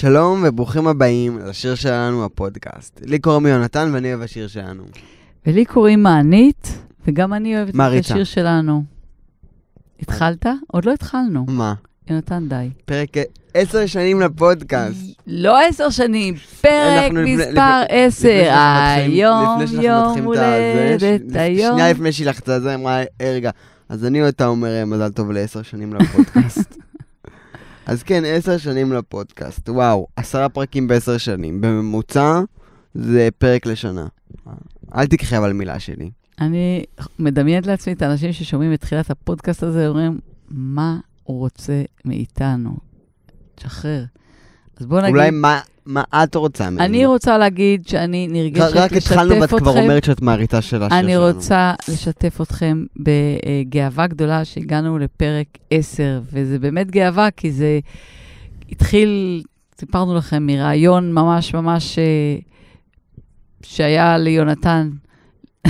שלום וברוכים הבאים לשיר שלנו הפודקאסט. לי קוראים יונתן ואני אוהב השיר שלנו. ולי קוראים מענית, וגם אני אוהבת את. השיר שלנו. התחלת? עוד לא התחלנו. מה? יונתן, די. פרק עשר שנים לפודקאסט. לא עשר שנים, פרק מספר עשר. היום יום הולדת, היום. שנייה לפני שהיא לחצה זה, אמרה, "אה, רגע, אז אני או אתה אומר אה, מזל טוב לעשר שנים לפודקאסט. אז כן, עשר שנים לפודקאסט. וואו, עשרה פרקים בעשר שנים. בממוצע זה פרק לשנה. אל תקחי אבל מילה שלי. אני מדמיינת לעצמי את האנשים ששומעים את תחילת הפודקאסט הזה, אומרים, מה הוא רוצה מאיתנו? תשחרר. אז בוא נגיד, אולי מה- מה את רוצה ממני? אני רוצה להגיד שאני נרגשת רק התחלנו ואת לשתף כבר אתכם. אומרת שאת מעריצה של השיר אני שלנו. רוצה לשתף אתכם בגאווה גדולה שהגענו לפרק 10, וזה באמת גאווה, כי זה התחיל, סיפרנו לכם, מרעיון ממש ממש אה, שהיה ליונתן,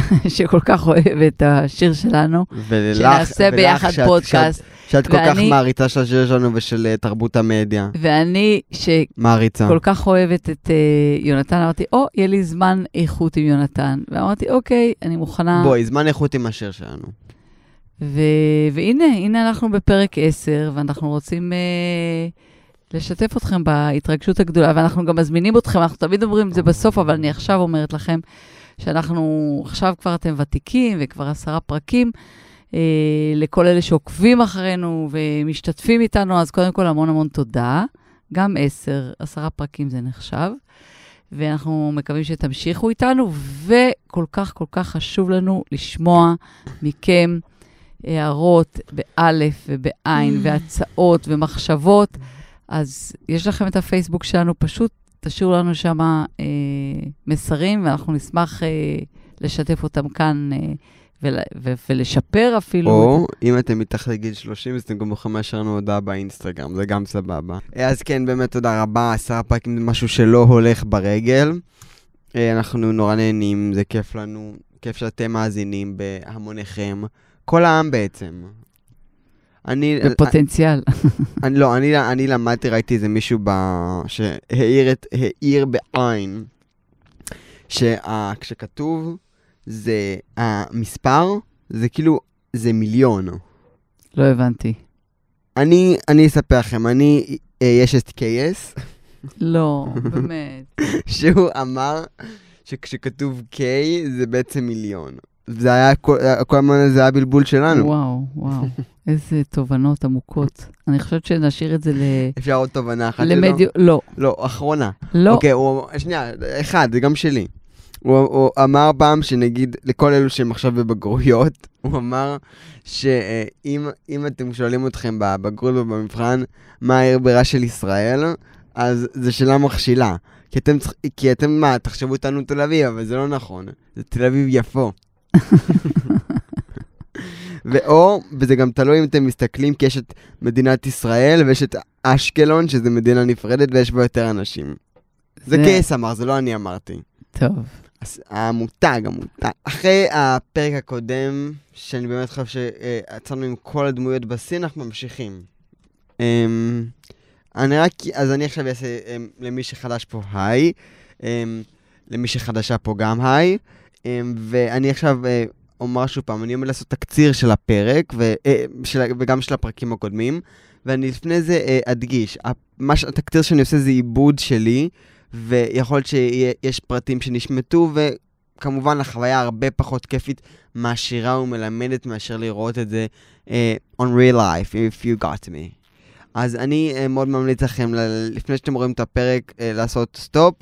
שכל כך אוהב את השיר שלנו, ולך, שנעשה ביחד שאת- פודקאסט, שאת, שאת כל כך ואני- מעריצה של השיר שלנו ושל אה, תרבות המדיה. ואני, שכל. כך אוהבת את אה, יונתן, אמרתי, או, יהיה לי זמן איכות עם יונתן. ואמרתי, אוקיי, אני מוכנה... בואי, זמן איכות עם השיר שלנו. ו... והנה, הנה אנחנו בפרק 10, ואנחנו רוצים אה, לשתף אתכם בהתרגשות הגדולה, ואנחנו גם מזמינים אתכם, אנחנו תמיד אומרים את זה בסוף, אבל אני עכשיו אומרת לכם שאנחנו, עכשיו כבר אתם ותיקים, וכבר עשרה פרקים. אה, לכל אלה שעוקבים אחרינו ומשתתפים איתנו, אז קודם כל המון המון תודה. גם עשר, עשרה פרקים זה נחשב. ואנחנו מקווים שתמשיכו איתנו, וכל כך כל כך חשוב לנו לשמוע מכם הערות באלף ובעין, והצעות ומחשבות. אז יש לכם את הפייסבוק שלנו, פשוט תשאירו לנו שם אה, מסרים, ואנחנו נשמח אה, לשתף אותם כאן אה, ול, ו, ולשפר אפילו. או אם אתם מתחת לגיל 30, אז אתם גם יכולים לאשר לנו הודעה באינסטגרם, זה גם סבבה. אה, אז כן, באמת תודה רבה, עשרה פרקים זה משהו שלא הולך ברגל. אה, אנחנו נורא נהנים, זה כיף לנו, כיף שאתם מאזינים בהמוניכם. כל העם בעצם. אני... בפוטנציאל. אני לא, אני, אני למדתי, ראיתי איזה מישהו ב... שהאיר, את, האיר בעין, שכשכתוב זה המספר, זה כאילו, זה מיליון. לא הבנתי. אני, אני אספר לכם, אני, אה, יש את קייס, לא, באמת. שהוא אמר שכשכתוב K זה בעצם מיליון. זה היה, כל הזמן זה היה בלבול שלנו. וואו, וואו. איזה תובנות עמוקות. אני חושבת שנשאיר את זה ל... אפשר עוד תובנה אחת? למדיו... לא, לא, אחרונה. לא. אוקיי, הוא, שנייה, אחד, זה גם שלי. הוא, הוא אמר פעם שנגיד, לכל אלו שהם עכשיו בבגרויות, הוא אמר שאם אם אתם שואלים אתכם בבגרות ובמבחן מה העיר בירה של ישראל, אז זו שאלה מכשילה. כי אתם, כי אתם, מה, תחשבו אותנו תל אביב, אבל זה לא נכון. זה תל אביב יפו. ואו, וזה גם תלוי אם אתם מסתכלים, כי יש את מדינת ישראל ויש את אשקלון, שזה מדינה נפרדת ויש בה יותר אנשים. זה זה- קייס אמר, זה לא אני אמרתי. טוב. אז המותג, המותג. אחרי הפרק הקודם, שאני באמת חושב שיצאנו עם כל הדמויות בשיא, אנחנו ממשיכים. אמ, אני רק, אז אני עכשיו אעשה אמ, למי שחדש פה היי, אמ, למי שחדשה פה גם היי, ואני עכשיו אה, אומר שוב פעם, אני עומד לעשות תקציר של הפרק, ו, אה, של, וגם של הפרקים הקודמים, ואני לפני זה אה, אדגיש, מה התקציר שאני עושה זה עיבוד שלי, ויכול להיות שיש פרטים שנשמטו, וכמובן החוויה הרבה פחות כיפית, מעשירה ומלמדת מאשר לראות את זה אה, on real life, if you got me. אז אני אה, מאוד ממליץ לכם, לפני שאתם רואים את הפרק, אה, לעשות stop,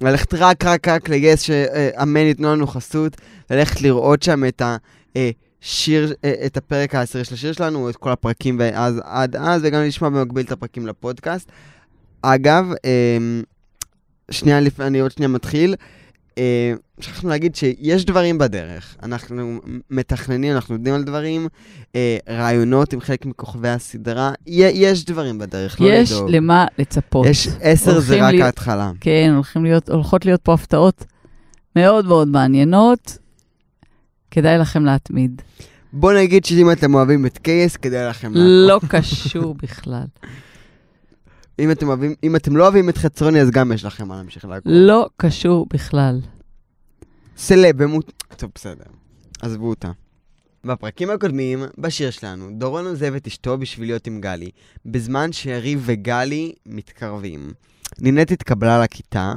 ללכת רק רק רק ל yes, שאמן ייתנו לנו חסות, ללכת לראות שם את ה... אה, שיר, אה, את הפרק העשירי של השיר שלנו, את כל הפרקים ואז עד אז, וגם לשמוע במקביל את הפרקים לפודקאסט. אגב, אמ, שנייה לפני, אני עוד שנייה מתחיל. אה, שכחנו להגיד שיש דברים בדרך. אנחנו מתכננים, אנחנו יודעים על דברים, אה, רעיונות עם חלק מכוכבי הסדרה. יש דברים בדרך, לא יש לדאוג. למה לצפות. יש עשר זה רק להיות- ההתחלה. כן, הולכים להיות, הולכות להיות פה הפתעות מאוד מאוד מעניינות. כדאי לכם להתמיד. בוא נגיד שאם אתם אוהבים את קייס, כדאי לכם לעקוב. לא קשור בכלל. אם אתם, אוהבים, אם אתם לא אוהבים את חצרוני, אז גם יש לכם מה להמשיך לעקוב. לא קשור בכלל. סלב, במות... טוב, בסדר. עזבו אותה. בפרקים הקודמים, בשיר שלנו, דורון עוזב את אשתו בשביל להיות עם גלי, בזמן שיריב וגלי מתקרבים. נינט התקבלה לכיתה,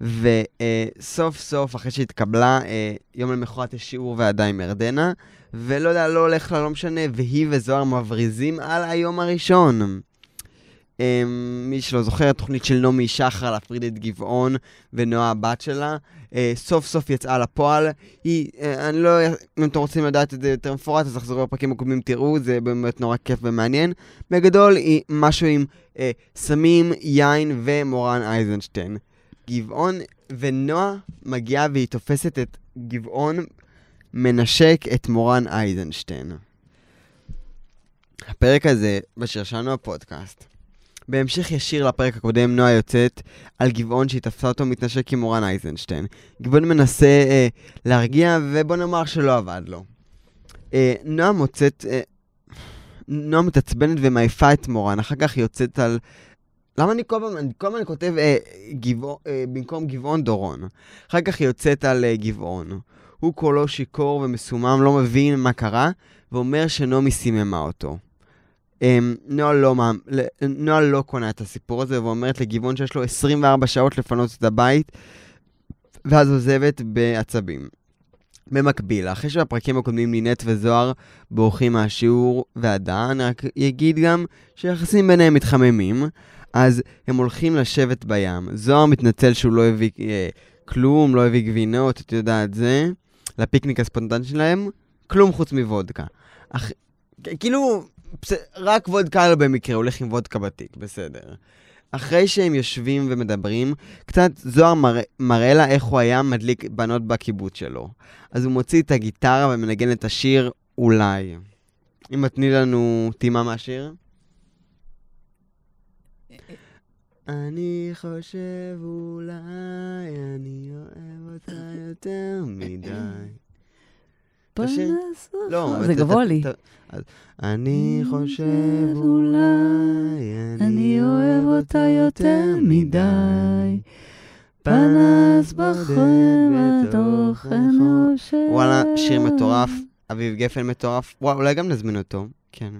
וסוף סוף, אחרי שהתקבלה, אה, יום למחרת יש שיעור ועדה עם ירדנה, ולא יודע, לא הולך לה, לא משנה, והיא וזוהר מבריזים על היום הראשון. Um, מי שלא זוכר, התוכנית של נעמי שחר להפריד את גבעון ונועה הבת שלה, uh, סוף סוף יצאה לפועל. היא, uh, אני לא, אם אתם רוצים לדעת את זה יותר מפורט, אז תחזרו לפרקים הקודמים, תראו, זה באמת נורא כיף ומעניין. בגדול, היא משהו עם uh, סמים, יין ומורן אייזנשטיין. גבעון ונועה מגיעה והיא תופסת את גבעון מנשק את מורן אייזנשטיין. הפרק הזה בשיר שלנו הפודקאסט. בהמשך ישיר לפרק הקודם, נועה יוצאת על גבעון שהיא תפסה אותו מתנשק עם מורן אייזנשטיין. גבעון מנסה אה, להרגיע, ובוא נאמר שלא עבד לו. אה, נועה מוצאת... אה, נועה מתעצבנת ומעיפה את מורן, אחר כך יוצאת על... למה אני כל אני כל הזמן כותב אה, גבעון, אה, במקום גבעון דורון. אחר כך היא יוצאת על אה, גבעון. הוא קולו שיכור ומסומם, לא מבין מה קרה, ואומר שנעמי סיממה אותו. אמ, נועה לא, נועה לא קונה את הסיפור הזה, ואומרת לגבעון שיש לו 24 שעות לפנות את הבית, ואז עוזבת בעצבים. במקביל, אחרי שבפרקים הקודמים נינט וזוהר בורחים מהשיעור ועדה, אני רק אגיד גם שהיחסים ביניהם מתחממים, אז הם הולכים לשבת בים. זוהר מתנצל שהוא לא הביא אה, כלום, לא הביא גבינות, את יודעת זה, לפיקניק הספונטן שלהם, כלום חוץ מוודקה. אח... כאילו, רק וודקה לא במקרה, הולך עם וודקה בתיק, בסדר. אחרי שהם יושבים ומדברים, קצת זוהר מרא, מראה לה איך הוא היה מדליק בנות בקיבוץ שלו. אז הוא מוציא את הגיטרה ומנגן את השיר אולי. אם תתני לנו טימה מהשיר. אני חושב אולי אני אוהב אותה יותר מדי. פרנס לא, זה גבוה לי. אני חושב אולי אני אוהב אותה יותר מדי. פנס בחן בתוך אנוש... וואלה, שיר מטורף, אביב גפן מטורף. וואלה, אולי גם נזמין אותו, כן.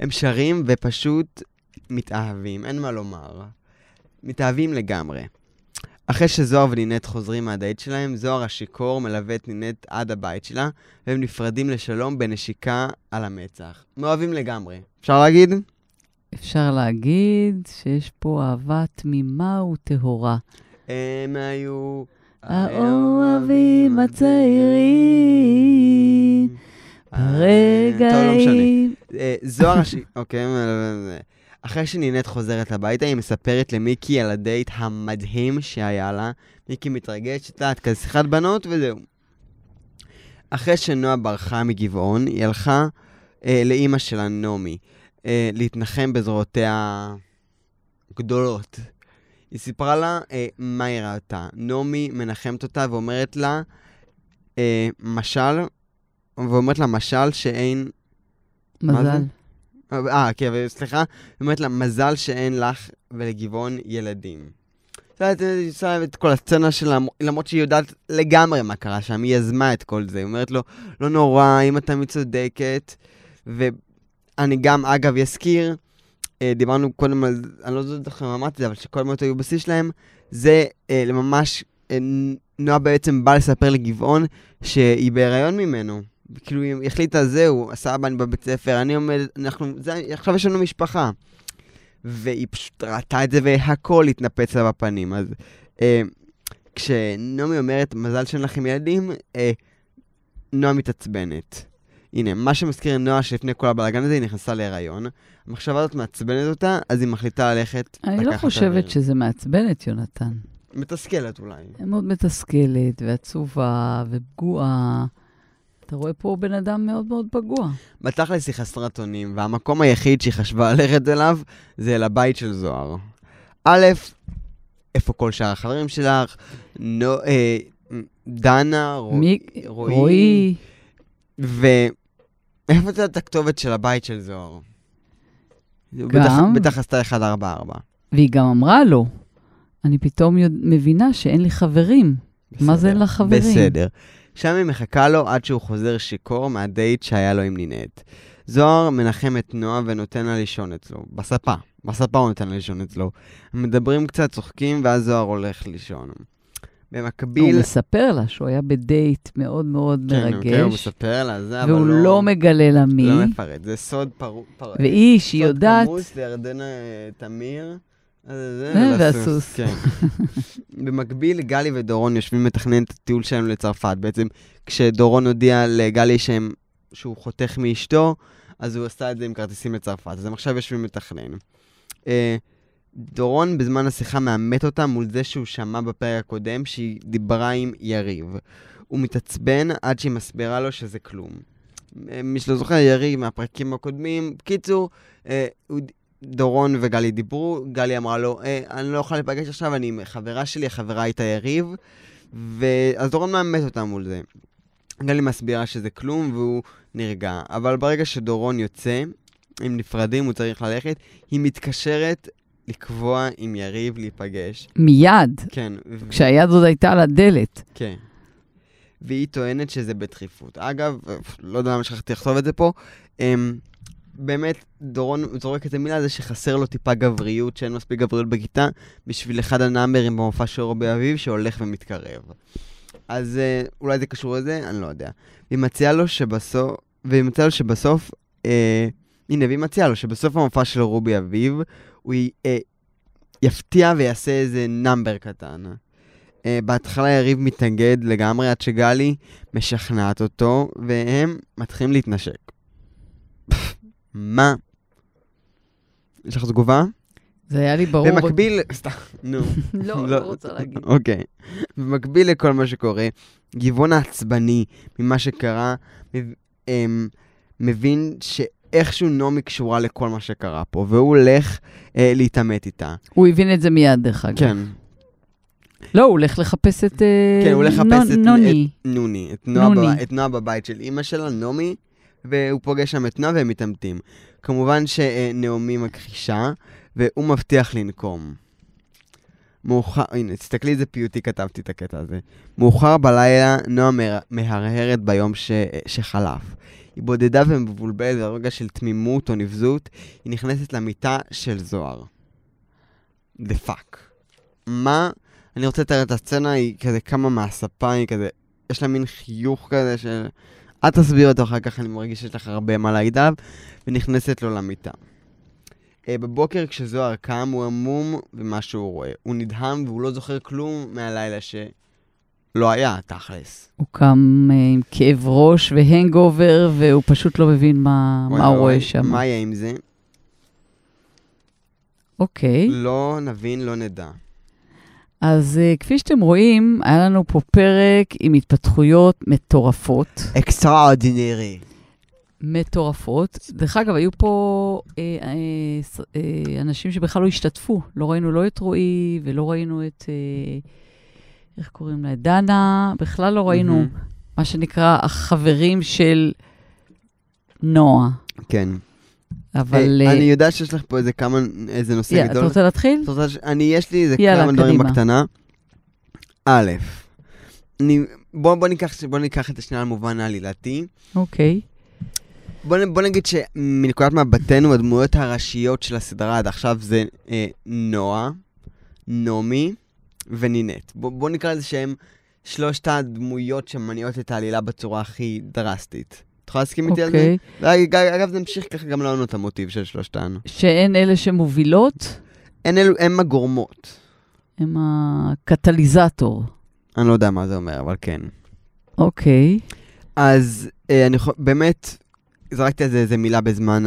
הם שרים ופשוט מתאהבים, אין מה לומר. מתאהבים לגמרי. אחרי שזוהר ונינט חוזרים מהדייט שלהם, זוהר השיכור מלווה את נינט עד הבית שלה, והם נפרדים לשלום בנשיקה על המצח. מאוהבים לגמרי. אפשר להגיד? אפשר להגיד שיש פה אהבה תמימה וטהורה. הם היו... האוהבים הצעירים, הרגעים... זוהר השיכור... אוקיי, אחרי שנינט חוזרת הביתה, היא מספרת למיקי על הדייט המדהים שהיה לה. מיקי מתרגש, את יודעת, כזה שיחת בנות וזהו. אחרי שנועה ברחה מגבעון, היא הלכה אה, לאימא שלה, נעמי, אה, להתנחם בזרועותיה גדולות. היא סיפרה לה אה, מה היא ראתה. נעמי מנחמת אותה ואומרת לה, אה, משל, ואומרת לה משל שאין... מזל. אה, כן, סליחה, היא אומרת לה, מזל שאין לך ולגבעון ילדים. עושה את כל הסצנה שלה, למרות שהיא יודעת לגמרי מה קרה שם, היא יזמה את כל זה. היא אומרת לו, לא נורא, אם אתה מצודקת. ואני גם, אגב, אזכיר, אה, דיברנו קודם על, אני לא זוכר אם אמרתי את זה, אבל שכל עוד היו בשיא שלהם, זה אה, ממש, אה, נועה בעצם באה לספר לגבעון שהיא בהיריון ממנו. כאילו, היא החליטה, זהו, סבא, אני בבית ספר, אני עומד, אנחנו, זה, עכשיו יש לנו משפחה. והיא פשוט ראתה את זה והכל התנפץ לה בפנים. אז אה, כשנעמי אומרת, מזל שאין לכם ילדים, אה, נועה מתעצבנת. הנה, מה שמזכיר נועה שלפני כל הבלאגן הזה, היא נכנסה להיריון. המחשבה הזאת מעצבנת אותה, אז היא מחליטה ללכת אני לא חושבת שזה מעצבן את יונתן. מתסכלת אולי. מאוד מתסכלת ועצובה ופגועה. אתה רואה פה בן אדם מאוד מאוד פגוע. בתכלס היא חסרת אונים, והמקום היחיד שהיא חשבה ללכת אליו זה אל הבית של זוהר. א', איפה כל שאר החברים שלך? נו, אה, דנה, רועי, מי... רועי. ואיפה את הכתובת של הבית של זוהר? גם? בטח עשתה 144. והיא גם אמרה לו, אני פתאום מבינה שאין לי חברים. מה זה אין לך חברים? בסדר. שם היא מחכה לו עד שהוא חוזר שיכור מהדייט שהיה לו עם נינט. זוהר מנחם את נועה ונותן לה לישון אצלו, בספה. בספה הוא נותן לה לישון אצלו. מדברים קצת, צוחקים, ואז זוהר הולך לישון. הוא במקביל... מספר לה שהוא היה בדייט מאוד מאוד כן, הוא- כן, הוא מרגש, מספר לה זה, אבל והוא לא... לא מגלה לה מי. לא מפרט, זה סוד פרו... פר... והיא, שהיא סוד יודעת, כמוס לירדנה אה, תמיר. אז זה, אה, והסוס. כן. במקביל, גלי ודורון יושבים לתכנן את הטיול שלהם לצרפת. בעצם, כשדורון הודיע לגלי שהם, שהוא חותך מאשתו, אז הוא עשה את זה עם כרטיסים לצרפת. אז הם עכשיו יושבים לתכנן. אה, דורון בזמן השיחה מאמת אותה מול זה שהוא שמע בפרק הקודם שהיא דיברה עם יריב. הוא מתעצבן עד שהיא מסבירה לו שזה כלום. אה, מי שלא זוכר, יריב מהפרקים הקודמים. בקיצור, אה, הוא- דורון וגלי דיברו, גלי אמרה לו, אה, אני לא יכולה להיפגש עכשיו, אני עם חברה שלי, החברה איתה יריב, ואז דורון מאמת אותה מול זה. גלי מסבירה שזה כלום והוא נרגע, אבל ברגע שדורון יוצא, הם נפרדים, הוא צריך ללכת, היא מתקשרת לקבוע עם יריב להיפגש. מיד, כן. ו- כשהיד עוד הייתה על הדלת. כן. והיא טוענת שזה בדחיפות. אגב, לא יודע למה שכחתי לכתוב את זה פה, אמ, באמת, דורון זורק את המילה הזה שחסר לו טיפה גבריות, שאין מספיק גבריות בכיתה, בשביל אחד הנאמברים במופע של רובי אביב שהולך ומתקרב. אז אה, אולי זה קשור לזה, אני לא יודע. והיא מציעה לו שבסוף, והיא מציעה לו שבסוף, אה, הנה, והיא מציעה לו שבסוף המופע של רובי אביב, הוא אה, יפתיע ויעשה איזה נאמבר קטן. Uh, בהתחלה יריב מתנגד לגמרי עד שגלי משכנעת אותו, והם מתחילים להתנשק. מה? יש לך תגובה? זה היה לי ברור. במקביל, סתם, נו. לא, לא רוצה להגיד. אוקיי. במקביל לכל מה שקורה, גבעון העצבני ממה שקרה, אמ, מבין שאיכשהו נעמי קשורה לכל מה שקרה פה, והוא הולך אה, להתעמת איתה. הוא הבין את זה מיד, דרך אגב. כן. לא, הוא הולך לחפש את אה, כן, הוא הולך לחפש נו- את- נוני. נוני, נוני. את נועה בבית של אימא שלה, נעמי, והוא פוגש שם את נועה והם מתעמתים. כמובן שנעמי מכחישה, והוא מבטיח לנקום. מאוחר, הנה, תסתכלי איזה פיוטי כתבתי את הקטע הזה. מאוחר בלילה, נועה מהרהרת ביום ש... שחלף. היא בודדה ומבולבלת ברגע של תמימות או נבזות, היא נכנסת למיטה של זוהר. the fuck. מה? אני רוצה לתאר את הסצנה, היא כזה קמה מהספה, היא כזה, יש לה מין חיוך כזה של... את תסביר אותו אחר כך, אני מרגיש שיש לך הרבה מה להגיד עליו, ונכנסת לו למיטה. Uh, בבוקר כשזוהר קם, הוא המום במה שהוא רואה. הוא נדהם והוא לא זוכר כלום מהלילה שלא היה, תכלס. הוא קם אה, עם כאב ראש והנגאובר, והוא פשוט לא מבין מה מה הוא רואה שם. מה יהיה עם זה? אוקיי. לא נבין, לא נדע. אז אה, כפי שאתם רואים, היה לנו פה פרק עם התפתחויות מטורפות. אקסטראורדינרי. מטורפות. דרך אגב, היו פה אה, אה, אה, אנשים שבכלל לא השתתפו. לא ראינו לא את רועי ולא ראינו את, אה, איך קוראים לה? דנה. בכלל לא ראינו, מה שנקרא, החברים של נועה. כן. אבל... אה, אה, אני יודע שיש לך פה איזה כמה, איזה נושא אתה גדול. רוצה להתחיל? את רוצה. אני, יש לי איזה כמה דברים. בקטנה. א', אני, בוא, בוא, ניקח, בוא ניקח את השנייה למובן העלילתי. אוקיי. בוא, נ- בוא נגיד שמנקודת מבטנו, הדמויות הראשיות של הסדרה עד עכשיו זה אה, נועה, נעמי ונינט. בוא, בוא נקרא לזה שהם שלושת הדמויות שמניעות את העלילה בצורה הכי דרסטית. את יכולה להסכים איתי על זה? אוקיי. אגב, זה המשיך ככה גם לענות המוטיב של שלושתן. שהן אלה שמובילות, הן אלו, הן הגורמות. הם הקטליזטור. אני לא יודע מה זה אומר, אבל כן. אוקיי. אז אה, אני באמת, זרקתי על זה איזה מילה בזמן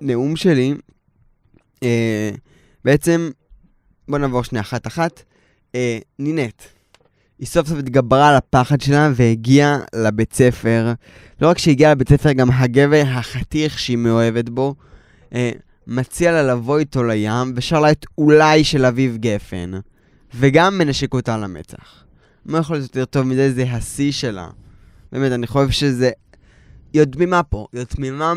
הנאום שלי. אה, בעצם, בוא נעבור שנייה אחת-אחת. אה, נינט, היא סוף סוף התגברה על הפחד שלה והגיעה לבית ספר. לא רק שהגיעה לבית ספר, גם הגבר החתיך שהיא מאוהבת בו, אה, מציע לה לבוא איתו לים, ושר לה את אולי של אביב גפן, וגם מנשק אותה על המצח. מה יכול להיות יותר טוב מזה? זה השיא שלה. באמת, אני חושב שזה... היא עוד תמימה פה. היא עוד תמימה,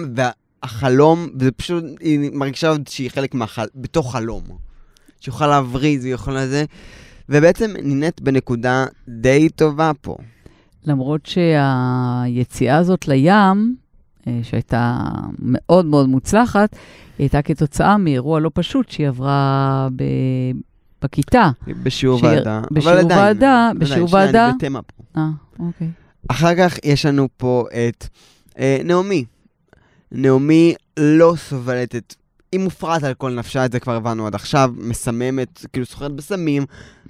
החלום, וזה פשוט, היא מרגישה עוד שהיא חלק מהחל... בתוך חלום. יכולה להבריז, היא יכולה זה, ובעצם נהנית בנקודה די טובה פה. למרות שהיציאה הזאת לים, אה, שהייתה מאוד מאוד מוצלחת, היא הייתה כתוצאה מאירוע לא פשוט שהיא עברה ב... בכיתה. בשיעור שהיא- ועדה. בשיעור אבל עדיין, ועדה, עדיין, בשיעור שנייה, ועדה. אני בתמה פה. אה, אוקיי. אחר כך יש לנו פה את אה, נעמי. נעמי לא סובלת את... היא מופרעת על כל נפשה, את זה כבר הבנו עד עכשיו, מסממת, כאילו סוחרת בסמים,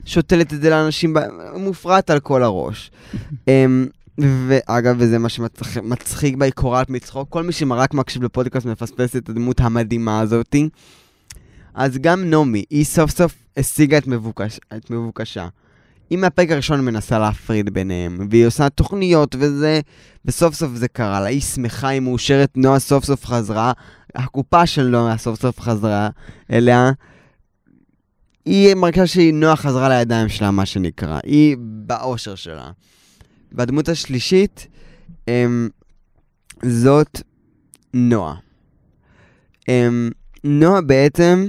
שותלת את זה לאנשים. מופרעת על כל הראש. אמ, ואגב, וזה מה שמצחיק בה, היא קורעת מצחוק. כל מי שרק מקשיב לפודקאסט מפספס את הדמות המדהימה הזאתי. אז גם נעמי, היא סוף סוף השיגה את, מבוקש, את מבוקשה. היא מהפרק הראשון מנסה להפריד ביניהם, והיא עושה תוכניות וזה, וסוף סוף זה קרה לה. היא שמחה, היא מאושרת, נועה סוף סוף חזרה, הקופה של נועה סוף סוף חזרה אליה. היא מרגישה שהיא נועה חזרה לידיים שלה, מה שנקרא. היא באושר שלה. והדמות השלישית, הם, זאת נועה. הם, נועה בעצם,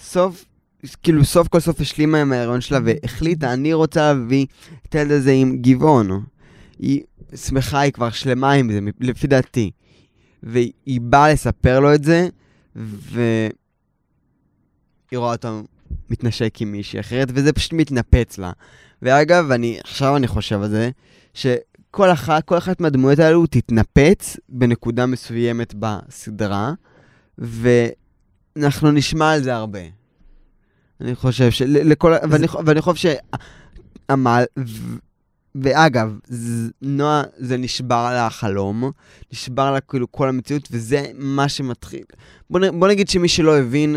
סוף, כאילו סוף כל סוף השלימה עם ההיריון שלה והחליטה, אני רוצה להביא את הילד הזה עם גבעון. היא שמחה, היא כבר שלמה עם זה, לפי דעתי. והיא באה לספר לו את זה, והיא רואה אותו מתנשק עם מישהי אחרת, וזה פשוט מתנפץ לה. ואגב, אני, עכשיו אני חושב על זה, שכל אחת, כל אחת מהדמויות האלו תתנפץ בנקודה מסוימת בסדרה, ואנחנו נשמע על זה הרבה. אני חושב ש... לכל... ואני, ואני חושב שהמל... ואגב, ז... נועה, זה נשבר לה החלום, נשבר לה כאילו כל המציאות, וזה מה שמתחיל. בוא. בוא נגיד שמי שלא הבין,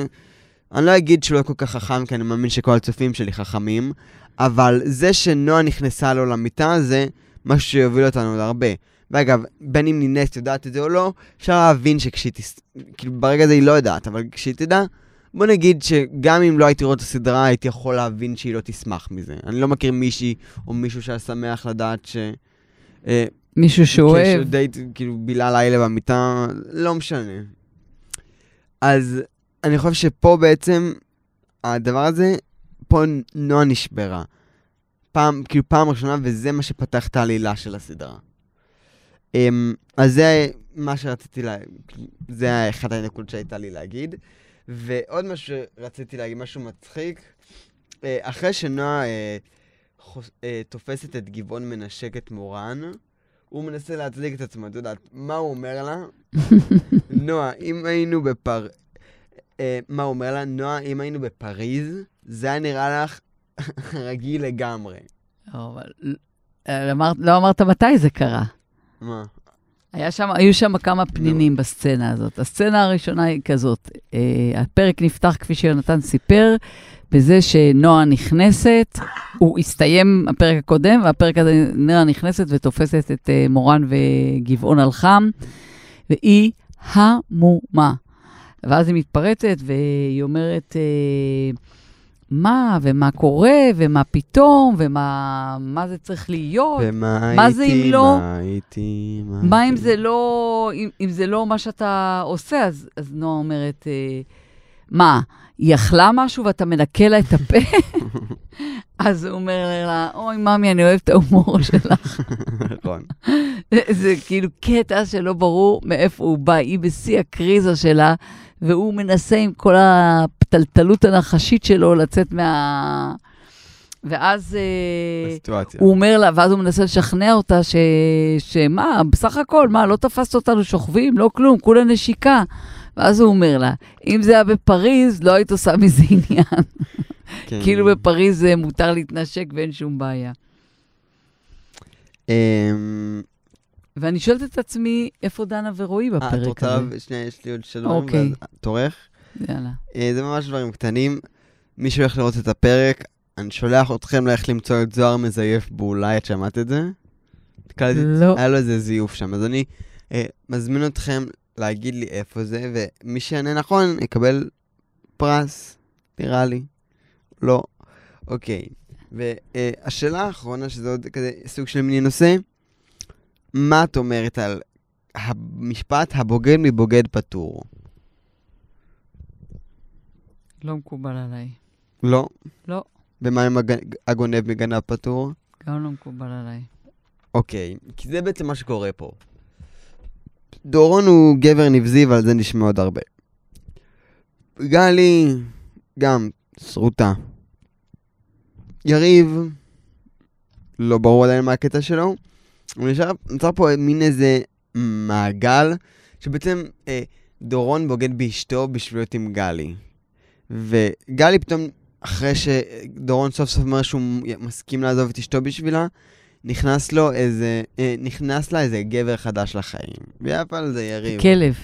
אני לא אגיד שהוא לא כל כך חכם, כי אני מאמין שכל הצופים שלי חכמים, אבל זה שנועה נכנסה לו למיטה, זה משהו שיוביל אותנו עוד הרבה. ואגב, בין אם נינס יודעת את זה או לא, אפשר להבין שכשהיא תס... כאילו, ברגע הזה היא לא יודעת, אבל כשהיא תדע, בוא נגיד שגם אם לא הייתי רואה את הסדרה, הייתי יכול להבין שהיא לא תשמח מזה. אני לא מכיר מישהי או מישהו שהיה שמח לדעת ש... אה, מישהו שאוהב. קשר דייט, כאילו, בילה לילה במיטה, לא משנה. אז אני חושב שפה בעצם, הדבר הזה, פה נועה נשברה. פעם, כאילו פעם ראשונה, וזה מה שפתח את העלילה של הסדרה. Um, אז זה מה שרציתי לה... זה אחת הנקודות שהייתה לי להגיד. ועוד משהו שרציתי להגיד, משהו מצחיק. אה, אחרי שנועה אה, אה, תופסת את גבעון מנשק את מורן, הוא מנסה להצדיק את עצמו, את יודעת, מה הוא אומר לה? נועה, אם היינו בפר... מה הוא אומר לה? נועה, אם היינו בפריז, זה היה נראה לך רגיל לגמרי. לא, אבל לא אמרת מתי זה קרה. מה? היה שם, היו שם כמה פנינים בסצנה הזאת. הסצנה הראשונה היא כזאת, אה, הפרק נפתח, כפי שיונתן סיפר, בזה שנועה נכנסת, הוא הסתיים הפרק הקודם, והפרק הזה נועה נכנסת ותופסת את אה, מורן וגבעון על חם, והיא המומה. ואז היא מתפרצת והיא אומרת, אה, מה, ומה קורה, ומה פתאום, ומה מה זה צריך להיות. ומה מה זה הייתי, אם לא- מה הייתי, מה מה אם הייתי? זה לא, אם, אם זה לא מה שאתה עושה, אז, אז נועה אומרת, אה, מה, היא אכלה משהו ואתה מנקה לה את הפה? אז הוא אומר לה, אוי, ממי, אני אוהב את ההומור שלך. נכון. זה כאילו קטע שלא ברור מאיפה הוא בא. היא בשיא הקריזה שלה, והוא מנסה עם כל הפתלתלות הנחשית שלו לצאת מה... ואז... אה. הוא אומר לה, ואז הוא מנסה לשכנע אותה ש... שמה, בסך הכל, מה, לא תפסת אותנו שוכבים? לא כלום, כולה נשיקה. ואז הוא אומר לה, אם זה היה בפריז, לא היית עושה מזה עניין. כן. כאילו בפריז אה, מותר להתנשק ואין שום בעיה. אמ, ואני שואלת את עצמי, איפה דנה ורועי אה, את בפרק רוצה... הזה? שנייה, יש לי עוד דברים. אוקיי. תורך? יאללה. אה, זה ממש דברים קטנים. מי שהולך לראות את הפרק, אני שולח אתכם לאיך למצוא את זוהר מזייף באולי, את שמעת את זה? לא. היה לו איזה זיוף שם, אז אני אה, מזמין אתכם להגיד לי איפה זה, ומי שיענה נכון יקבל פרס, נראה לי. לא. אוקיי. והשאלה האחרונה, שזה עוד כזה סוג של מיני נושא, מה את אומרת על המשפט הבוגד מבוגד פטור. לא מקובל עליי. לא? לא. ומה עם הג- הגונב מגנב פטור? גם לא מקובל עליי. אוקיי, כי זה בעצם מה שקורה פה. דורון הוא גבר נבזי, ועל זה נשמע עוד הרבה. גלי, גם, שרוטה. יריב, לא ברור עדיין מה הקטע שלו. הוא נשאר, נוצר פה מין איזה מעגל, שבעצם אה, דורון בוגד באשתו בשביל להיות עם גלי. וגלי פתאום, אחרי שדורון סוף סוף אומר שהוא מסכים לעזוב את אשתו בשבילה, נכנס לו איזה, אה, נכנס לה איזה גבר חדש לחיים. ויפה על זה יריב. כלב.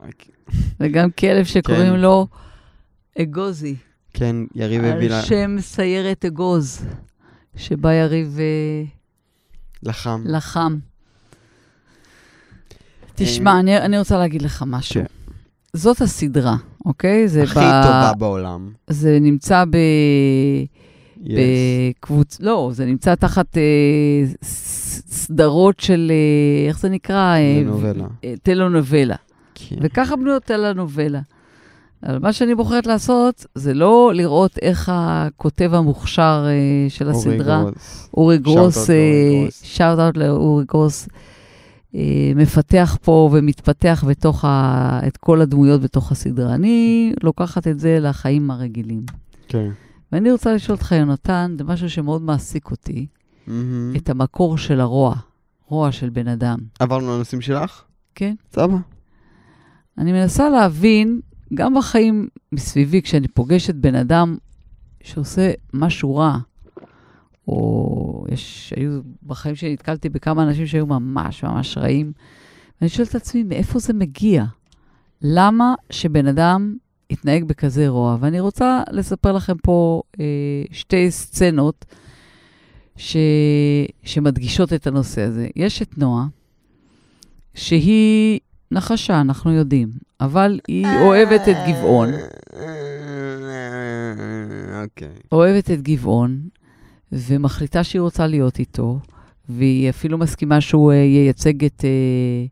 אוקיי. וגם כלב שקוראים כן. לו אגוזי. כן, יריב הביא לה על שם סיירת אגוז, שבה יריב אה, לחם. לחם. תשמע, אני, אני רוצה להגיד לך משהו. כן. זאת הסדרה, אוקיי? זה הכי טובה בעולם. זה נמצא ב... Yes. בקבוצ... לא, זה נמצא תחת אה, סדרות של, אה, איך זה נקרא? אה, טלנובלה. אה, טלנובלה. כן. וככה בנויות טלנובלה. אבל מה שאני בוחרת לעשות, זה לא לראות איך הכותב המוכשר אה, של אורי הסדרה, גרוס. אורי גרוס, out לאורי גרוס. מפתח פה ומתפתח בתוך ה... את כל הדמויות בתוך הסדרה. אני לוקחת את זה לחיים הרגילים. כן. ואני רוצה לשאול אותך, יונתן, זה משהו שמאוד מעסיק אותי, מהמם. את המקור של הרוע, רוע של בן אדם. עברנו לנושאים שלך? כן? סבבה. אני מנסה להבין, גם בחיים מסביבי, כשאני פוגשת בן אדם שעושה משהו רע, או יש, היו, בחיים שלי נתקלתי בכמה אנשים שהיו ממש ממש רעים, ואני שואלת את עצמי, מאיפה זה מגיע? למה שבן אדם יתנהג בכזה רוע? ואני רוצה לספר לכם פה אה, שתי סצנות ש, שמדגישות את הנושא הזה. יש את נועה, שהיא נחשה, אנחנו יודעים, אבל היא אוהבת את גבעון. אוקיי. אוהבת את גבעון, ומחליטה שהיא רוצה להיות איתו, והיא אפילו מסכימה שהוא אה, ייצג את אה,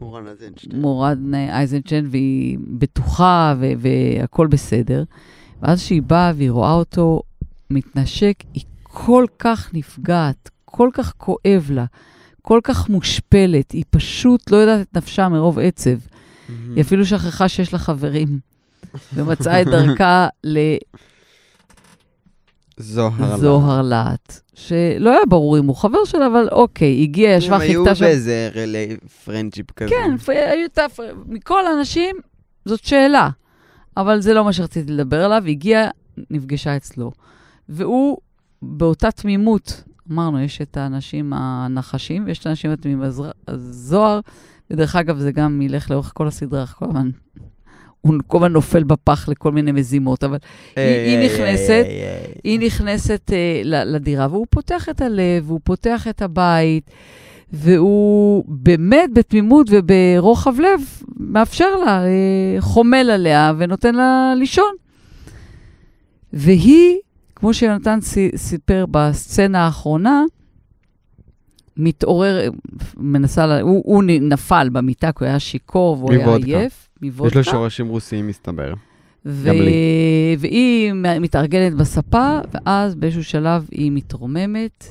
מורן אזנשטיין. מורד אייזנשטיין, והיא בטוחה ו- והכול בסדר. ואז כשהיא באה והיא רואה אותו מתנשק, היא כל כך נפגעת, כל כך כואב לה, כל כך מושפלת, היא פשוט לא יודעת את נפשה מרוב עצב. מהמם. היא אפילו שכחה שיש לה חברים, ומצאה את דרכה זוהר. לזוהר להט, שלא היה ברור אם הוא חבר שלה, אבל אוקיי, הגיעה, ישבה, הם היו חיכתה שם. באיזה רלי פרנצ'יפ כזה. כן, היו את הפ- מכל האנשים, זאת שאלה. אבל זה לא מה שרציתי לדבר עליו, הגיעה, נפגשה אצלו. והוא, באותה תמימות, אמרנו, יש את האנשים הנחשים, ויש את האנשים התמימים. אז זוהר, ודרך אגב, זה גם ילך לאורך כל הסדרה, כל הזמן. הוא כל הזמן נופל בפח לכל מיני מזימות, אבל היא- היא איי, נכנסת, איי. היא נכנסת אה, ל- לדירה, והוא פותח את הלב, והוא פותח את הבית, והוא באמת בתמימות וברוחב לב מאפשר לה, אה, חומל עליה ונותן לה לישון. והיא, כמו שיונתן סי- סיפר בסצנה האחרונה, מתעורר, מנסה, הוא, הוא נפל במיטה, כי הוא היה שיכור והוא היה מוודקה. יש. לו שורשים רוסיים, מסתבר. ו... גם לי. והיא מתארגנת בספה, ואז באיזשהו שלב היא מתרוממת,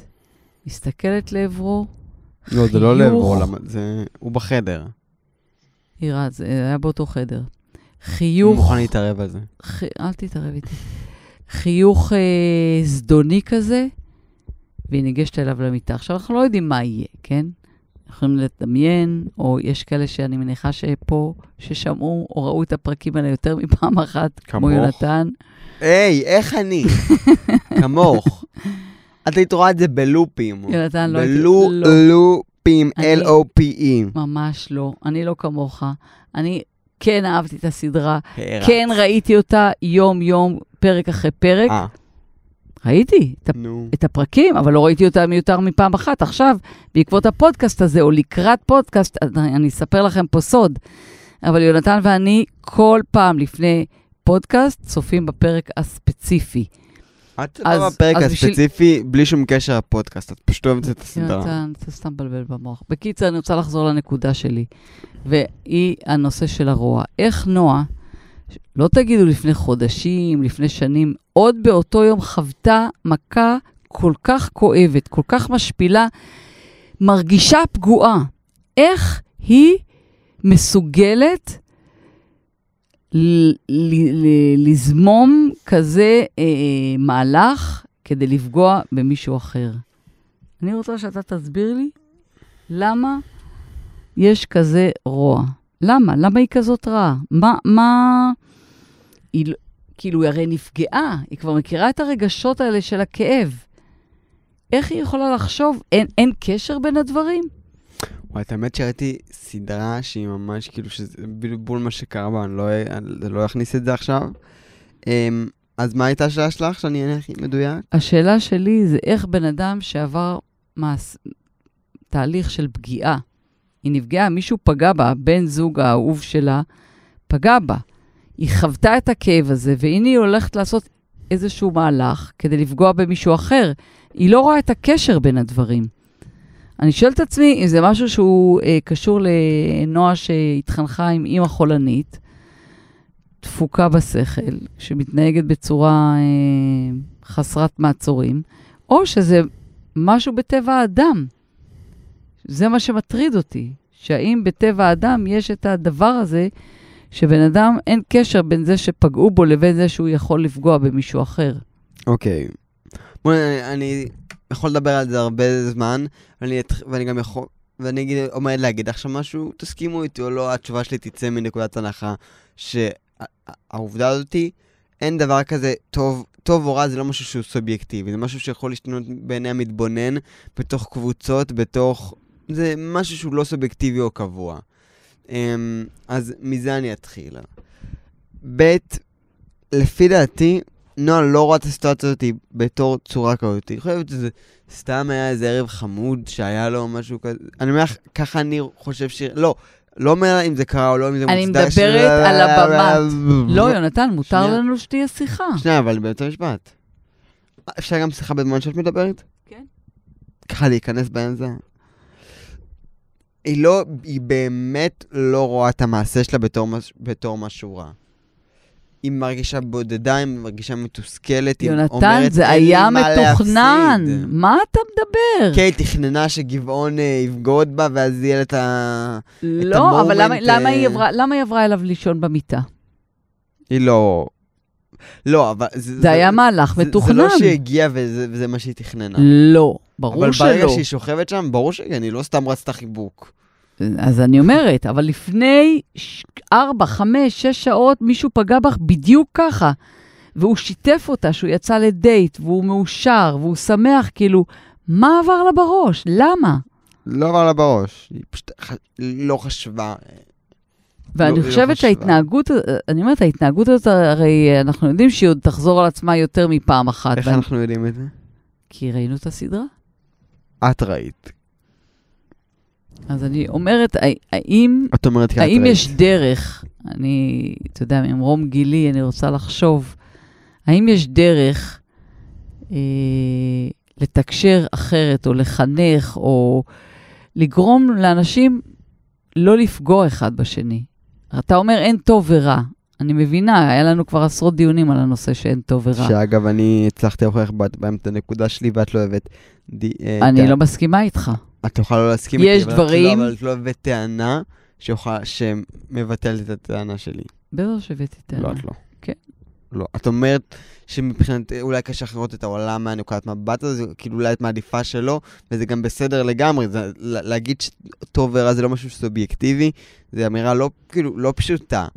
מסתכלת לעברו. לא, זה לא. לעברו, זה... הוא בחדר. היא רץ, זה היה באותו חדר. חיוך, מוכן להתערב על זה. ח... אל תתערב איתי. חיוך אה, זדוני כזה, והיא ניגשת אליו למיטה. עכשיו, אנחנו לא יודעים מה יהיה, כן? יכולים לדמיין, או יש כאלה שאני מניחה שפה, ששמעו או ראו את הפרקים האלה יותר מפעם אחת, כמו. יונתן. היי, איך אני? כמוך. את היית רואה את זה בלופים. יונתן, לא הייתי... בלו- לא. L-O-P-E. ממש לא. אני לא כמוך. אני כן אהבתי את הסדרה. כן ראיתי אותה יום-יום, פרק אחרי פרק. ראיתי את, נו. את הפרקים, אבל לא ראיתי אותם יותר מפעם אחת. עכשיו, בעקבות הפודקאסט הזה, או לקראת פודקאסט, אני אני אספר לכם פה סוד. אבל יונתן ואני, כל פעם לפני פודקאסט, צופים בפרק הספציפי. את אז- לא בפרק אז בשביל- הספציפי, בלי שום קשר לפודקאסט, את פשוט אוהבת את הסדרה. אתה אתה סתם מבלבל במוח. בקיצר, אני רוצה לחזור לנקודה שלי, והיא הנושא של הרוע. איך נועה, לא תגידו לפני חודשים, לפני שנים, עוד באותו יום חוותה מכה כל כך כואבת, כל כך משפילה, מרגישה פגועה. איך היא מסוגלת לזמום כזה אה, מהלך כדי לפגוע במישהו אחר? אני רוצה שאתה תסביר לי למה יש כזה רוע. למה? למה היא כזאת רעה? מה, מה... היא, לא- כאילו, היא הרי נפגעה, היא כבר מכירה את הרגשות האלה של הכאב. איך היא יכולה לחשוב? אין, אין קשר בין הדברים? וואי, את האמת שראיתי סדרה שהיא ממש כאילו, שזה בדיוק בול מה שקרה בה, אני לא, אני לא אכניס את זה עכשיו. אמ, אז מה הייתה השאלה שלך, שאני אענה הכי מדויק? השאלה שלי זה איך בן אדם שעבר מעש... תהליך של פגיעה, היא נפגעה, מישהו פגע בה, בן זוג האהוב שלה פגע בה. היא חוותה את הכאב הזה, והנה היא הולכת לעשות איזשהו מהלך כדי לפגוע במישהו אחר. היא לא רואה את הקשר בין הדברים. אני שואלת את עצמי אם זה משהו שהוא אה, קשור לנועה שהתחנכה עם אימא חולנית, דפוקה בשכל, שמתנהגת בצורה אה, חסרת מעצורים, או שזה משהו בטבע האדם. זה מה שמטריד אותי, שהאם בטבע האדם יש את הדבר הזה, שבן אדם, אין קשר בין זה שפגעו בו לבין זה שהוא יכול לפגוע במישהו אחר. אוקיי. בואי, אני, אני יכול לדבר על זה הרבה זמן, ואני, ואני גם יכול... ואני אגיד, עומד להגיד עכשיו משהו, תסכימו איתי או לא, התשובה שלי תצא מנקודת הנחה שהעובדה הזאתי, אין דבר כזה טוב, טוב או רע, זה לא משהו שהוא סובייקטיבי, זה משהו שיכול להשתנות בעיני המתבונן, בתוך קבוצות, בתוך... זה משהו שהוא לא סובייקטיבי או קבוע. אמ, אז מזה אני אתחיל. ב', לפי דעתי, נועה לא רואה את הסיטואציה הזאת בתור צורה כזאת. היא חושבת שזה סתם היה איזה ערב חמוד שהיה לו משהו כזה. אני אומר לך, ככה אני חושב ש... לא, לא אומר אם זה קרה או לא, אם זה אני מוצדק. מדברת על הבמת. לא, יונתן, מותר שנייה. לנו שתהיה שיחה. שנייה, אבל באמצע המשפט. אפשר גם שיחה בזמן שאת מדברת? כן. ככה להיכנס באמצע. היא לא, היא באמת לא רואה את המעשה שלה בתור, מש- בתור משהו רע. היא מרגישה בודדה, היא מרגישה מתוסכלת, היא יונתן, אומרת, זה "אין לי היה מה מתוכנן. להפסיד." מה אתה מדבר? כן, היא תכננה שגבעון אה, יבגוד בה, ואז יהיה לה את ה... לא, אבל למה- למה היא אה, עברה- למה היא עברה אליו לישון במיטה? היא לא... לא, אבל... זה, זה היה מהלך זה- מתוכנן. זה לא שהיא הגיעה וזה, וזה מה שהיא תכננה. לא, ברור אבל שלא. ברגע שהיא שוכבת שם, ברור שכן, היא לא סתם רצתה חיבוק. אז אני אומרת, אבל לפני ש- ארבע, חמש, שש שעות מישהו פגע בך בדיוק ככה. והוא שיתף אותה שהוא יצא לדייט, והוא מאושר, והוא שמח, כאילו, מה עבר לה בראש? למה? לא עבר לה בראש, היא פשוט ח... לא חשבה. ואני לא- לא חושבת חשבה. שההתנהגות, אני אומרת, ההתנהגות הזאת, הרי אנחנו יודעים שהיא עוד תחזור על עצמה יותר מפעם אחת. איך ואני- אנחנו יודעים את זה? כי ראינו את הסדרה. את ראית. אז אני אומרת, הא- האם, את אומרת כי את ראית. האם יש דרך, אני, אתה יודע, ממרום גילי, אני רוצה לחשוב, האם יש דרך אה, לתקשר אחרת, או לחנך, או לגרום לאנשים לא לפגוע אחד בשני? אתה אומר, אין טוב ורע. אני מבינה, היה לנו כבר עשרות דיונים על הנושא שאין טוב ורע. שאגב, אני הצלחתי להוכיח בה- בהם את הנקודה שלי, ואת לא אוהבת. אה, אני לא מסכימה איתך. את יכולה לא להסכים איתי, אבל את לא- דברים- אבל את לא אוהבת טענה שמבטלת את הטענה שלי. בטח שהבאתי טענה. לא, את לא. כן. לא. את אומרת שמבחינת, אולי קשה לך לראות את העולם מהנקודת מבט הזה, כאילו אולי את מעדיפה שלא, וזה גם בסדר לגמרי. זה, לה- להגיד שטוב ורע זה לא משהו סובייקטיבי, זו אמירה לא, כאילו, לא פשוטה.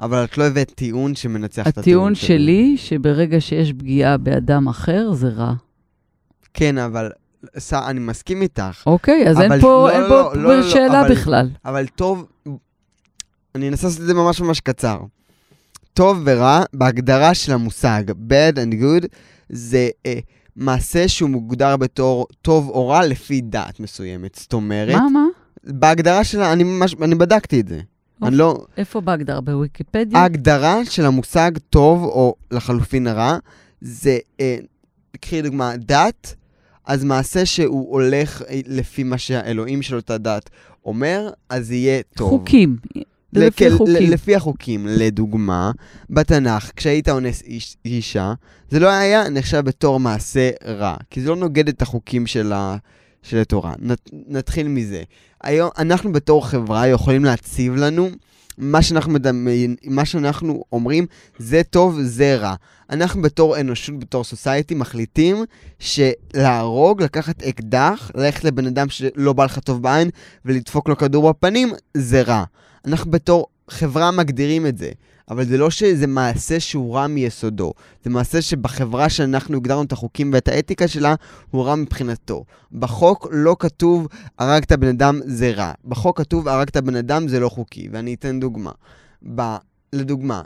אבל את לא הבאת טיעון שמנצח את הטיעון הטיעון שלי, שברגע שיש פגיעה באדם אחר, זה רע. כן, אבל ס- אני מסכים איתך. אוקיי, אז אין פה, לא, אין לא, פה לא, לא, לא, שאלה אבל- בכלל. אבל טוב, אני אנסה לעשות את זה ממש ממש קצר. טוב ורע, בהגדרה של המושג bad and good, זה אה, מעשה שהוא מוגדר בתור טוב או רע לפי דעת מסוימת. זאת אומרת, מה, מה? בהגדרה שלה, אני ממש, אני בדקתי את זה. אני לא... איפה בהגדרה? בוויקיפדיה? ההגדרה של המושג טוב או לחלופין רע, זה אה, קחי דוגמה, דת, אז מעשה שהוא הולך אה, לפי מה שהאלוהים של אותה דת אומר, אז יהיה טוב. חוקים. לפי לכ- חוקים. לפי החוקים. לדוגמה, בתנ"ך, כשהיית אונס איש, אישה, זה לא היה נחשב בתור מעשה רע, כי זה לא נוגד את החוקים של, ה, של התורה. נת, נתחיל מזה. היום, אנחנו בתור חברה יכולים להציב לנו מה שאנחנו, מדמיין, מה שאנחנו אומרים, זה טוב, זה רע. אנחנו בתור אנושות, בתור סוסייטי, מחליטים שלהרוג, לקחת אקדח, ללכת לבן אדם שלא בא לך טוב בעין ולדפוק לו כדור בפנים, זה רע. אנחנו בתור חברה מגדירים את זה, אבל זה לא שזה מעשה שהוא רע מיסודו. זה מעשה שבחברה שאנחנו הגדרנו את החוקים ואת האתיקה שלה, הוא רע מבחינתו. בחוק לא כתוב הרגת בן אדם זה רע. בחוק כתוב הרגת בן אדם זה לא חוקי, ואני אתן דוגמה. ב... לדוגמה,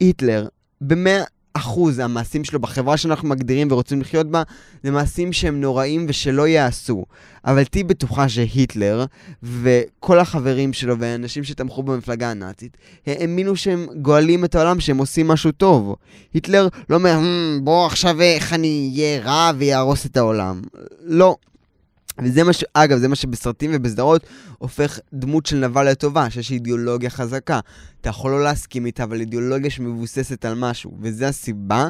היטלר, במאה אחוז המעשים שלו בחברה שאנחנו מגדירים ורוצים לחיות בה, זה מעשים שהם נוראים ושלא ייעשו. אבל תהיי בטוחה שהיטלר וכל החברים שלו והאנשים שתמכו במפלגה הנאצית האמינו שהם גואלים את העולם, שהם עושים משהו טוב. היטלר לא אומר, "Hmm, בוא עכשיו איך אני אהיה רע ויהרוס את העולם. לא. וזה מה ש... אגב, זה מה שבסרטים ובסדרות הופך דמות של נבל לטובה, שיש אידיאולוגיה חזקה. אתה יכול לא להסכים איתה, אבל אידיאולוגיה שמבוססת על משהו. וזו הסיבה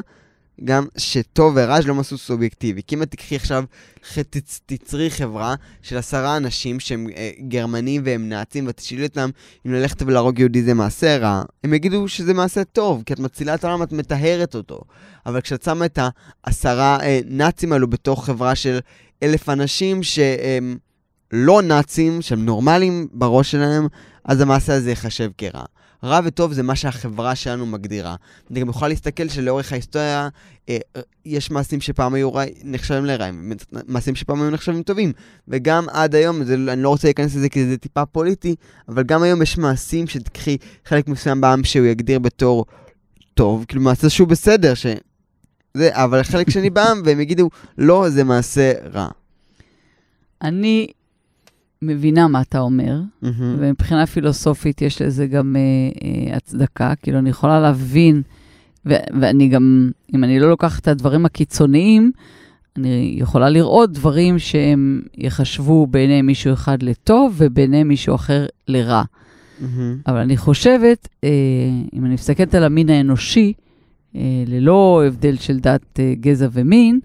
גם שטוב ורע לא משהו סובייקטיבי. כי אם את תקחי עכשיו, תצרי חברה של עשרה אנשים שהם אה, גרמנים והם נאצים, ותשאלי אותם אם ללכת ולהרוג יהודי זה מעשה רע, הם יגידו שזה מעשה טוב, כי את מצילה את העולם, את מטהרת אותו. אבל כשאת שמה את העשרה אה, נאצים האלו בתוך חברה של אלף אנשים שהם לא נאצים, שהם נורמלים בראש שלהם, אז המעשה הזה ייחשב כרע. רע וטוב זה מה שהחברה שלנו מגדירה. אני גם יכול להסתכל שלאורך ההיסטוריה אה, יש מעשים שפעם היו רע, נחשבים לרעים, מעשים שפעם היו נחשבים טובים. וגם עד היום, זה, אני לא רוצה להיכנס לזה כי זה טיפה פוליטי, אבל גם היום יש מעשים שתקחי חלק מסוים בעם שהוא יגדיר בתור טוב, כאילו מעשה שהוא בסדר, ש... זה, אבל חלק שני בעם, והם יגידו, לא, זה מעשה רע. אני מבינה מה אתה אומר. ומבחינה פילוסופית יש לזה גם אה, אה, הצדקה, כאילו אני יכולה להבין, ו- ואני גם, אם אני לא לוקחת את הדברים הקיצוניים, אני יכולה לראות דברים שהם יחשבו בעיני מישהו אחד לטוב ובעיני מישהו אחר לרע. מהמם. אבל אני חושבת, אה, אם אני מסתכלת על המין האנושי, ללא הבדל של דת, אה, גזע ומין,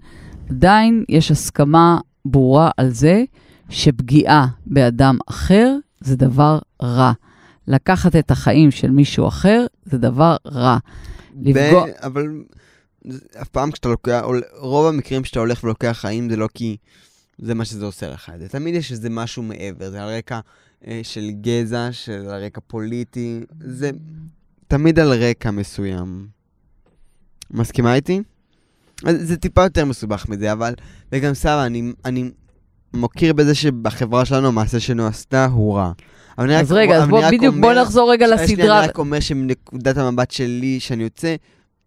עדיין יש הסכמה ברורה על זה שפגיעה באדם אחר זה דבר רע. לקחת את החיים של מישהו אחר זה דבר רע. לפגוע- אבל אף פעם כשאתה לוקח, רוב המקרים שאתה הולך ולוקח חיים זה לא כי זה מה שזה עושה לך. זה תמיד יש איזה משהו מעבר, זה על רקע אה, של גזע, של על רקע פוליטי, זה תמיד על רקע מסוים. מסכימה איתי? אז זה טיפה יותר מסובך מזה, אבל... וגם סבא, אני, אני מוקיר בזה שבחברה שלנו המעשה שלנו עשתה הוא רע. אז רגע, אז בוא, בדיוק, בוא אומר- נחזור רגע לסדרה. אני רק אומר שמנקודת המבט שלי, שאני יוצא,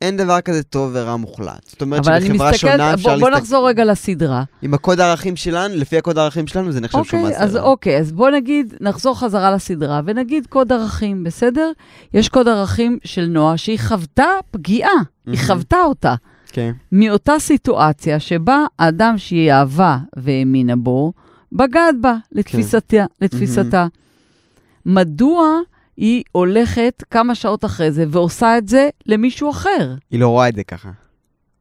אין דבר כזה טוב ורע מוחלט. זאת אומרת שבחברה שונה מסתכלת, אפשר בוא, בוא להסתכל... נחזור רגע לסדרה. עם הקוד הערכים שלנו, לפי הקוד הערכים שלנו, זה נחשב שהוא אוקיי, מעשה אז רע. אוקיי, אז בוא נגיד, נחזור חזרה לסדרה ונגיד קוד ערכים, בסדר? יש קוד ערכים של נועה שהיא חוותה פגיעה, היא. חוותה אותה. כן. מאותה סיטואציה שבה האדם שהיא אהבה והאמינה בו, בגד בה, לתפיסתה. לתפיסתה. מדוע היא הולכת כמה שעות אחרי זה ועושה את זה למישהו אחר? היא לא רואה את זה ככה.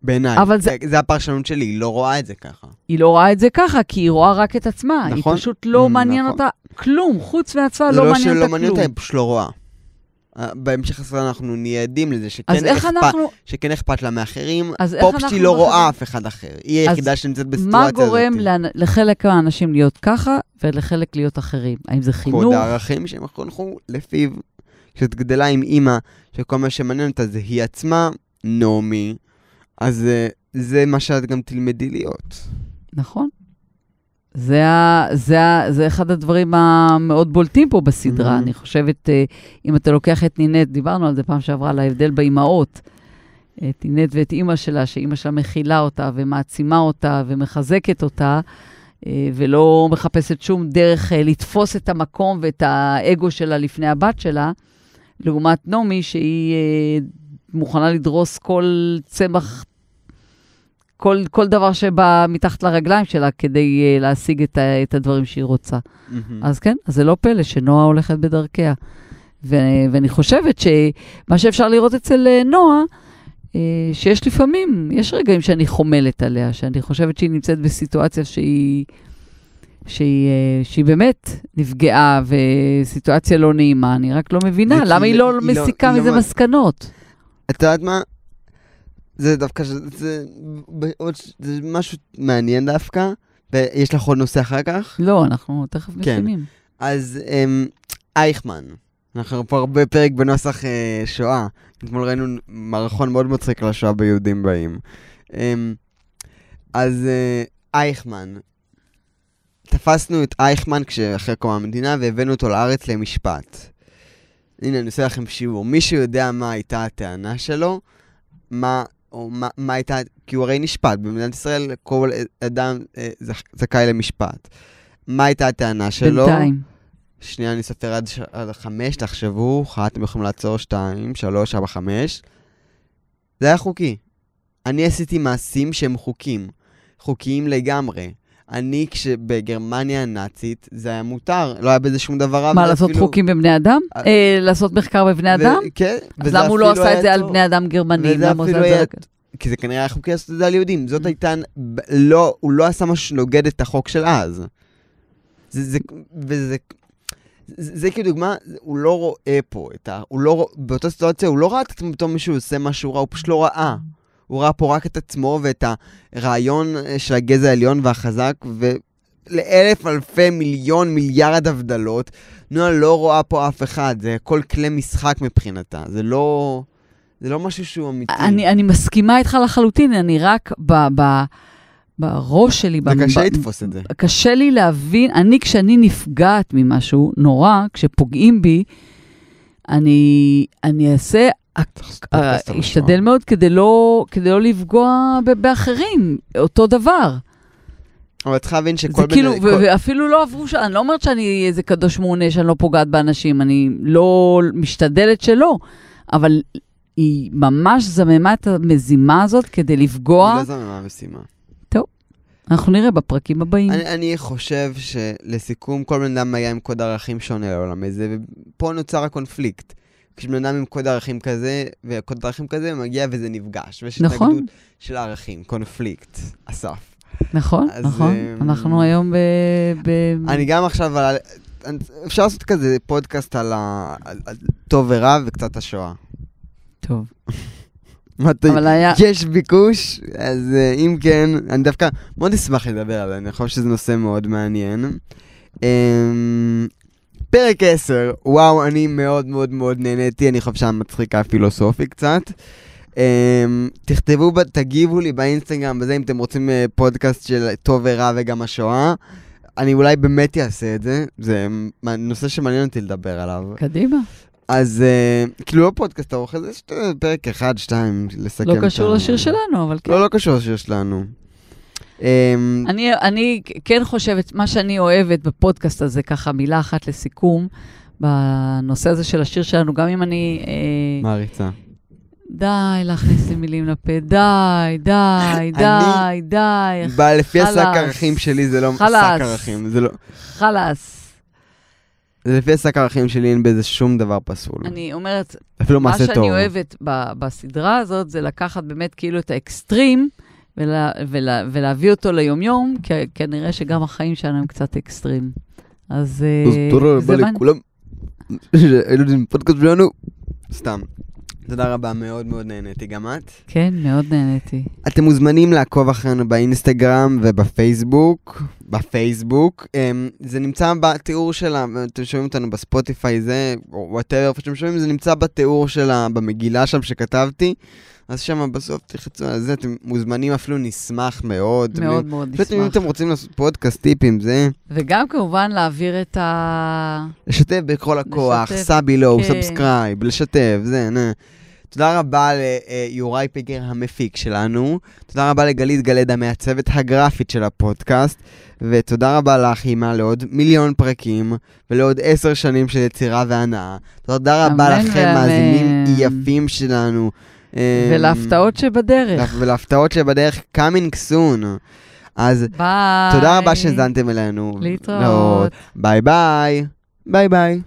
בעיניי. אבל זה... זה הפרשנות שלי, היא לא רואה את זה ככה. היא לא רואה את זה ככה, כי היא רואה רק את עצמה. נכון. היא פשוט לא מעניין נכון. אותה כלום, חוץ מעצמה זה לא לא מעניין שלא אותה מעניין כלום. אותה, היא פשוט לא רואה. אה, בהמשך הסרט אנחנו נהיה עדים לזה שכן אכפת- אנחנו, שכן אכפת לה מאחרים, אז איך פופ אנחנו לא רואה אף אחד אחר. היא היחידה שנמצאת בסיטואציה מה הזאת. גורם לאנ- לחלק מהאנשים להיות ככה ולחלק להיות אחרים? האם זה חינוך? קוד הערכים שהם חונכו לפיו. כשאת גדלה עם אימא, שכל מה שמעניין אותה זה היא עצמה, נעמי, אז אה, זה מה שאת גם תלמדי להיות. נכון. זה, ה, זה, ה, זה אחד הדברים המאוד בולטים פה בסדרה. Mhm. אני חושבת, אה, אם אתה לוקח את נינת, דיברנו על זה פעם שעברה, על ההבדל באימהות. את נינת ואת אימא שלה, שאימא שלה מכילה אותה ומעצימה אותה ומחזקת אותה, אה, ולא מחפשת שום דרך אה, לתפוס את המקום ואת האגו שלה לפני הבת שלה, לעומת נעמי, שהיא מוכנה לדרוס כל צמח, כל, כל דבר שבא מתחת לרגליים שלה כדי uh, להשיג את, ה, את הדברים שהיא רוצה. מהמם. אז כן, אז זה לא פלא שנועה הולכת בדרכיה. ו- ואני חושבת שמה שאפשר לראות אצל אה, נועה, אה, שיש לפעמים, יש רגעים שאני חומלת עליה, שאני חושבת שהיא נמצאת בסיטואציה שהיא, שהיא, אה, שהיא באמת נפגעה, וסיטואציה לא נעימה, אני רק לא מבינה, למה היא היא לא לא- היא לא- מסיקה לא מזה מ- מסקנות? את יודעת מה? זה דווקא, זה, ש- זה משהו מעניין דווקא, ויש לך עוד נושא אחר כך? לא, אנחנו תכף כן. מסיימים. אז אמ, אייכמן, אנחנו פה הרבה פרק בנוסח אה, שואה. אתמול ראינו מערכון מאוד מצחיק על השואה ביהודים באים. אמ, אז אה, אייכמן, תפסנו את אייכמן כשאחרי קום המדינה והבאנו אותו לארץ למשפט. הנה, אני עושה לכם שיעור. מישהו יודע מה הייתה הטענה שלו? מה, או מה, מה הייתה, כי הוא הרי נשפט. במדינת ישראל כל אדם אה, זכ- זכאי למשפט. מה הייתה הטענה שלו? בינתיים. שנייה, אני אספר עד, ש... עד חמש, תחשבו, אחת, אתם יכולים לעצור, שתיים, שלוש, ארבע, חמש. זה היה חוקי. אני עשיתי מעשים שהם חוקים. חוקיים לגמרי. אני, כשבגרמניה הנאצית, זה היה מותר, לא היה בזה שום דבר רע. מה, לעשות אפילו- חוקים בבני אדם? אה, אה, לעשות מחקר בבני ו- אדם? כן. אז למה הוא לא עשה את היה זה על. בני אדם גרמנים? וזה למה הוא עושה אפילו את זה היה-. כי זה כנראה היה חוקי לעשות את זה על יהודים. זאת. הייתה... לא, הוא לא עשה משהו שנוגד את החוק של אז. זה... זה... וזה... זה, זה כדוגמה, הוא לא רואה פה את ה... הוא לא... באותה סיטואציה הוא לא ראה את עצמו פתאום מישהו עושה משהו רע, הוא פשוט לא ראה. הוא ראה פה רק את עצמו ואת הרעיון אה, של הגזע העליון והחזק, ולאלף אלפי מיליון מיליארד הבדלות, נועה לא רואה פה אף אחד, זה הכל כלי משחק מבחינתה, זה לא... זה לא משהו שהוא אמיתי. אני, אני מסכימה איתך לחלוטין, אני רק ב, ב, בראש שלי... זה ב- קשה ב- לתפוס את זה. קשה לי להבין, אני כשאני נפגעת ממשהו נורא, כשפוגעים בי, אני, אני אעשה, אה, אשתדל מאוד כדי לא, כדי לא לפגוע באחרים, אותו דבר. אבל צריך להבין שכל זה. כאילו, כל- ואפילו לא עברו ש... אני לא אומרת שאני איזה קדוש מעונה שאני לא פוגעת באנשים, אני לא משתדלת שלא, אבל היא ממש זממה את המזימה הזאת כדי היא לפגוע. לא זממה המשימה. אנחנו נראה בפרקים הבאים. אני, אני חושב שלסיכום, כל בן אדם היה עם קוד ערכים שונה לעולם הזה, ופה נוצר הקונפליקט. כשבן אדם עם קוד ערכים כזה, וקוד ערכים כזה, מגיע וזה נפגש. ויש נכון. התנגדות של הערכים, קונפליקט, אסף. נכון, אז, נכון. אמ, אנחנו היום ב... ב- אני גם עכשיו, על, אפשר לעשות כזה פודקאסט על, ה, על, על טוב ורע וקצת השואה. טוב. אבל היה... יש ביקוש, אז אה, אם כן, אני דווקא מאוד אשמח לדבר על זה, אני חושב שזה נושא מאוד מעניין. אמ, פרק 10, וואו, אני מאוד מאוד מאוד נהניתי, אני חושב שהיה מצחיקה פילוסופי קצת. אמ, תכתבו, תגיבו לי באינסטגרם בזה אם אתם רוצים אה, פודקאסט של טוב ורע וגם השואה. אני אולי באמת אעשה את זה, זה נושא שמעניין אותי לדבר עליו. קדימה. אז אה, כאילו לא פודקאסט ארוך, אה, פרק אחד, שתיים, לסכם לא קשור לשיר שלנו, אבל כן. לא, לא קשור לשיר שלנו. אמ, אני, אני כן חושבת, מה שאני אוהבת בפודקאסט הזה, ככה מילה אחת לסיכום, בנושא הזה של השיר שלנו, גם אם אני... אה, מעריצה. די להכניס לי מילים לפה, די, די, די, די, לפי השק. ערכים שלי, זה לא. שק ערכים. זה לא... חלאס. לפי השק הערכים שלי, אין בזה שום דבר פסול. אני אומרת, אפילו מה מעשה טוב. שאני אוהבת בסדרה הזאת, זה לקחת באמת כאילו את האקסטרים, ולה, ולה, ולהביא אותו ליומיום, כי כנראה שגם החיים שלנו הם קצת אקסטרים. אז אה, אז תודה זה רבה. לכולם. שהיינו עם פודקאסט שלנו. סתם. תודה רבה, מאוד מאוד נהניתי, גם את. כן, מאוד נהניתי. אתם מוזמנים לעקוב אחרינו באינסטגרם ובפייסבוק. בפייסבוק. אמ, זה נמצא בתיאור שלה, אתם שומעים אותנו בספוטיפיי זה, או whatever, איפה שאתם שומעים, זה נמצא בתיאור שלה, במגילה שם שכתבתי. אז שם בסוף תחצו על זה, אתם מוזמנים אפילו, נשמח מאוד. מאוד מאוד פשוט אם נשמח. אתם רוצים לעשות פודקאסט טיפים, זה וגם כמובן להעביר את ה... לשתף בכל הכוח, סאבי לואו, כן. subscribe, לשתף, זה, נה. תודה רבה ליוראי פגר המפיק שלנו, תודה רבה לגלית גלד המעצבת הגרפית של הפודקאסט, ותודה רבה לך, אימא, לעוד מיליון פרקים, ולעוד עשר שנים של יצירה והנאה. תודה רבה לכם. מאזינים יפים שלנו. אמ, ולהפתעות שבדרך. ולהפתעות שבדרך coming soon. אז ביי. תודה רבה שהאזנתם אלינו. להתראות. ביי ביי. ביי ביי.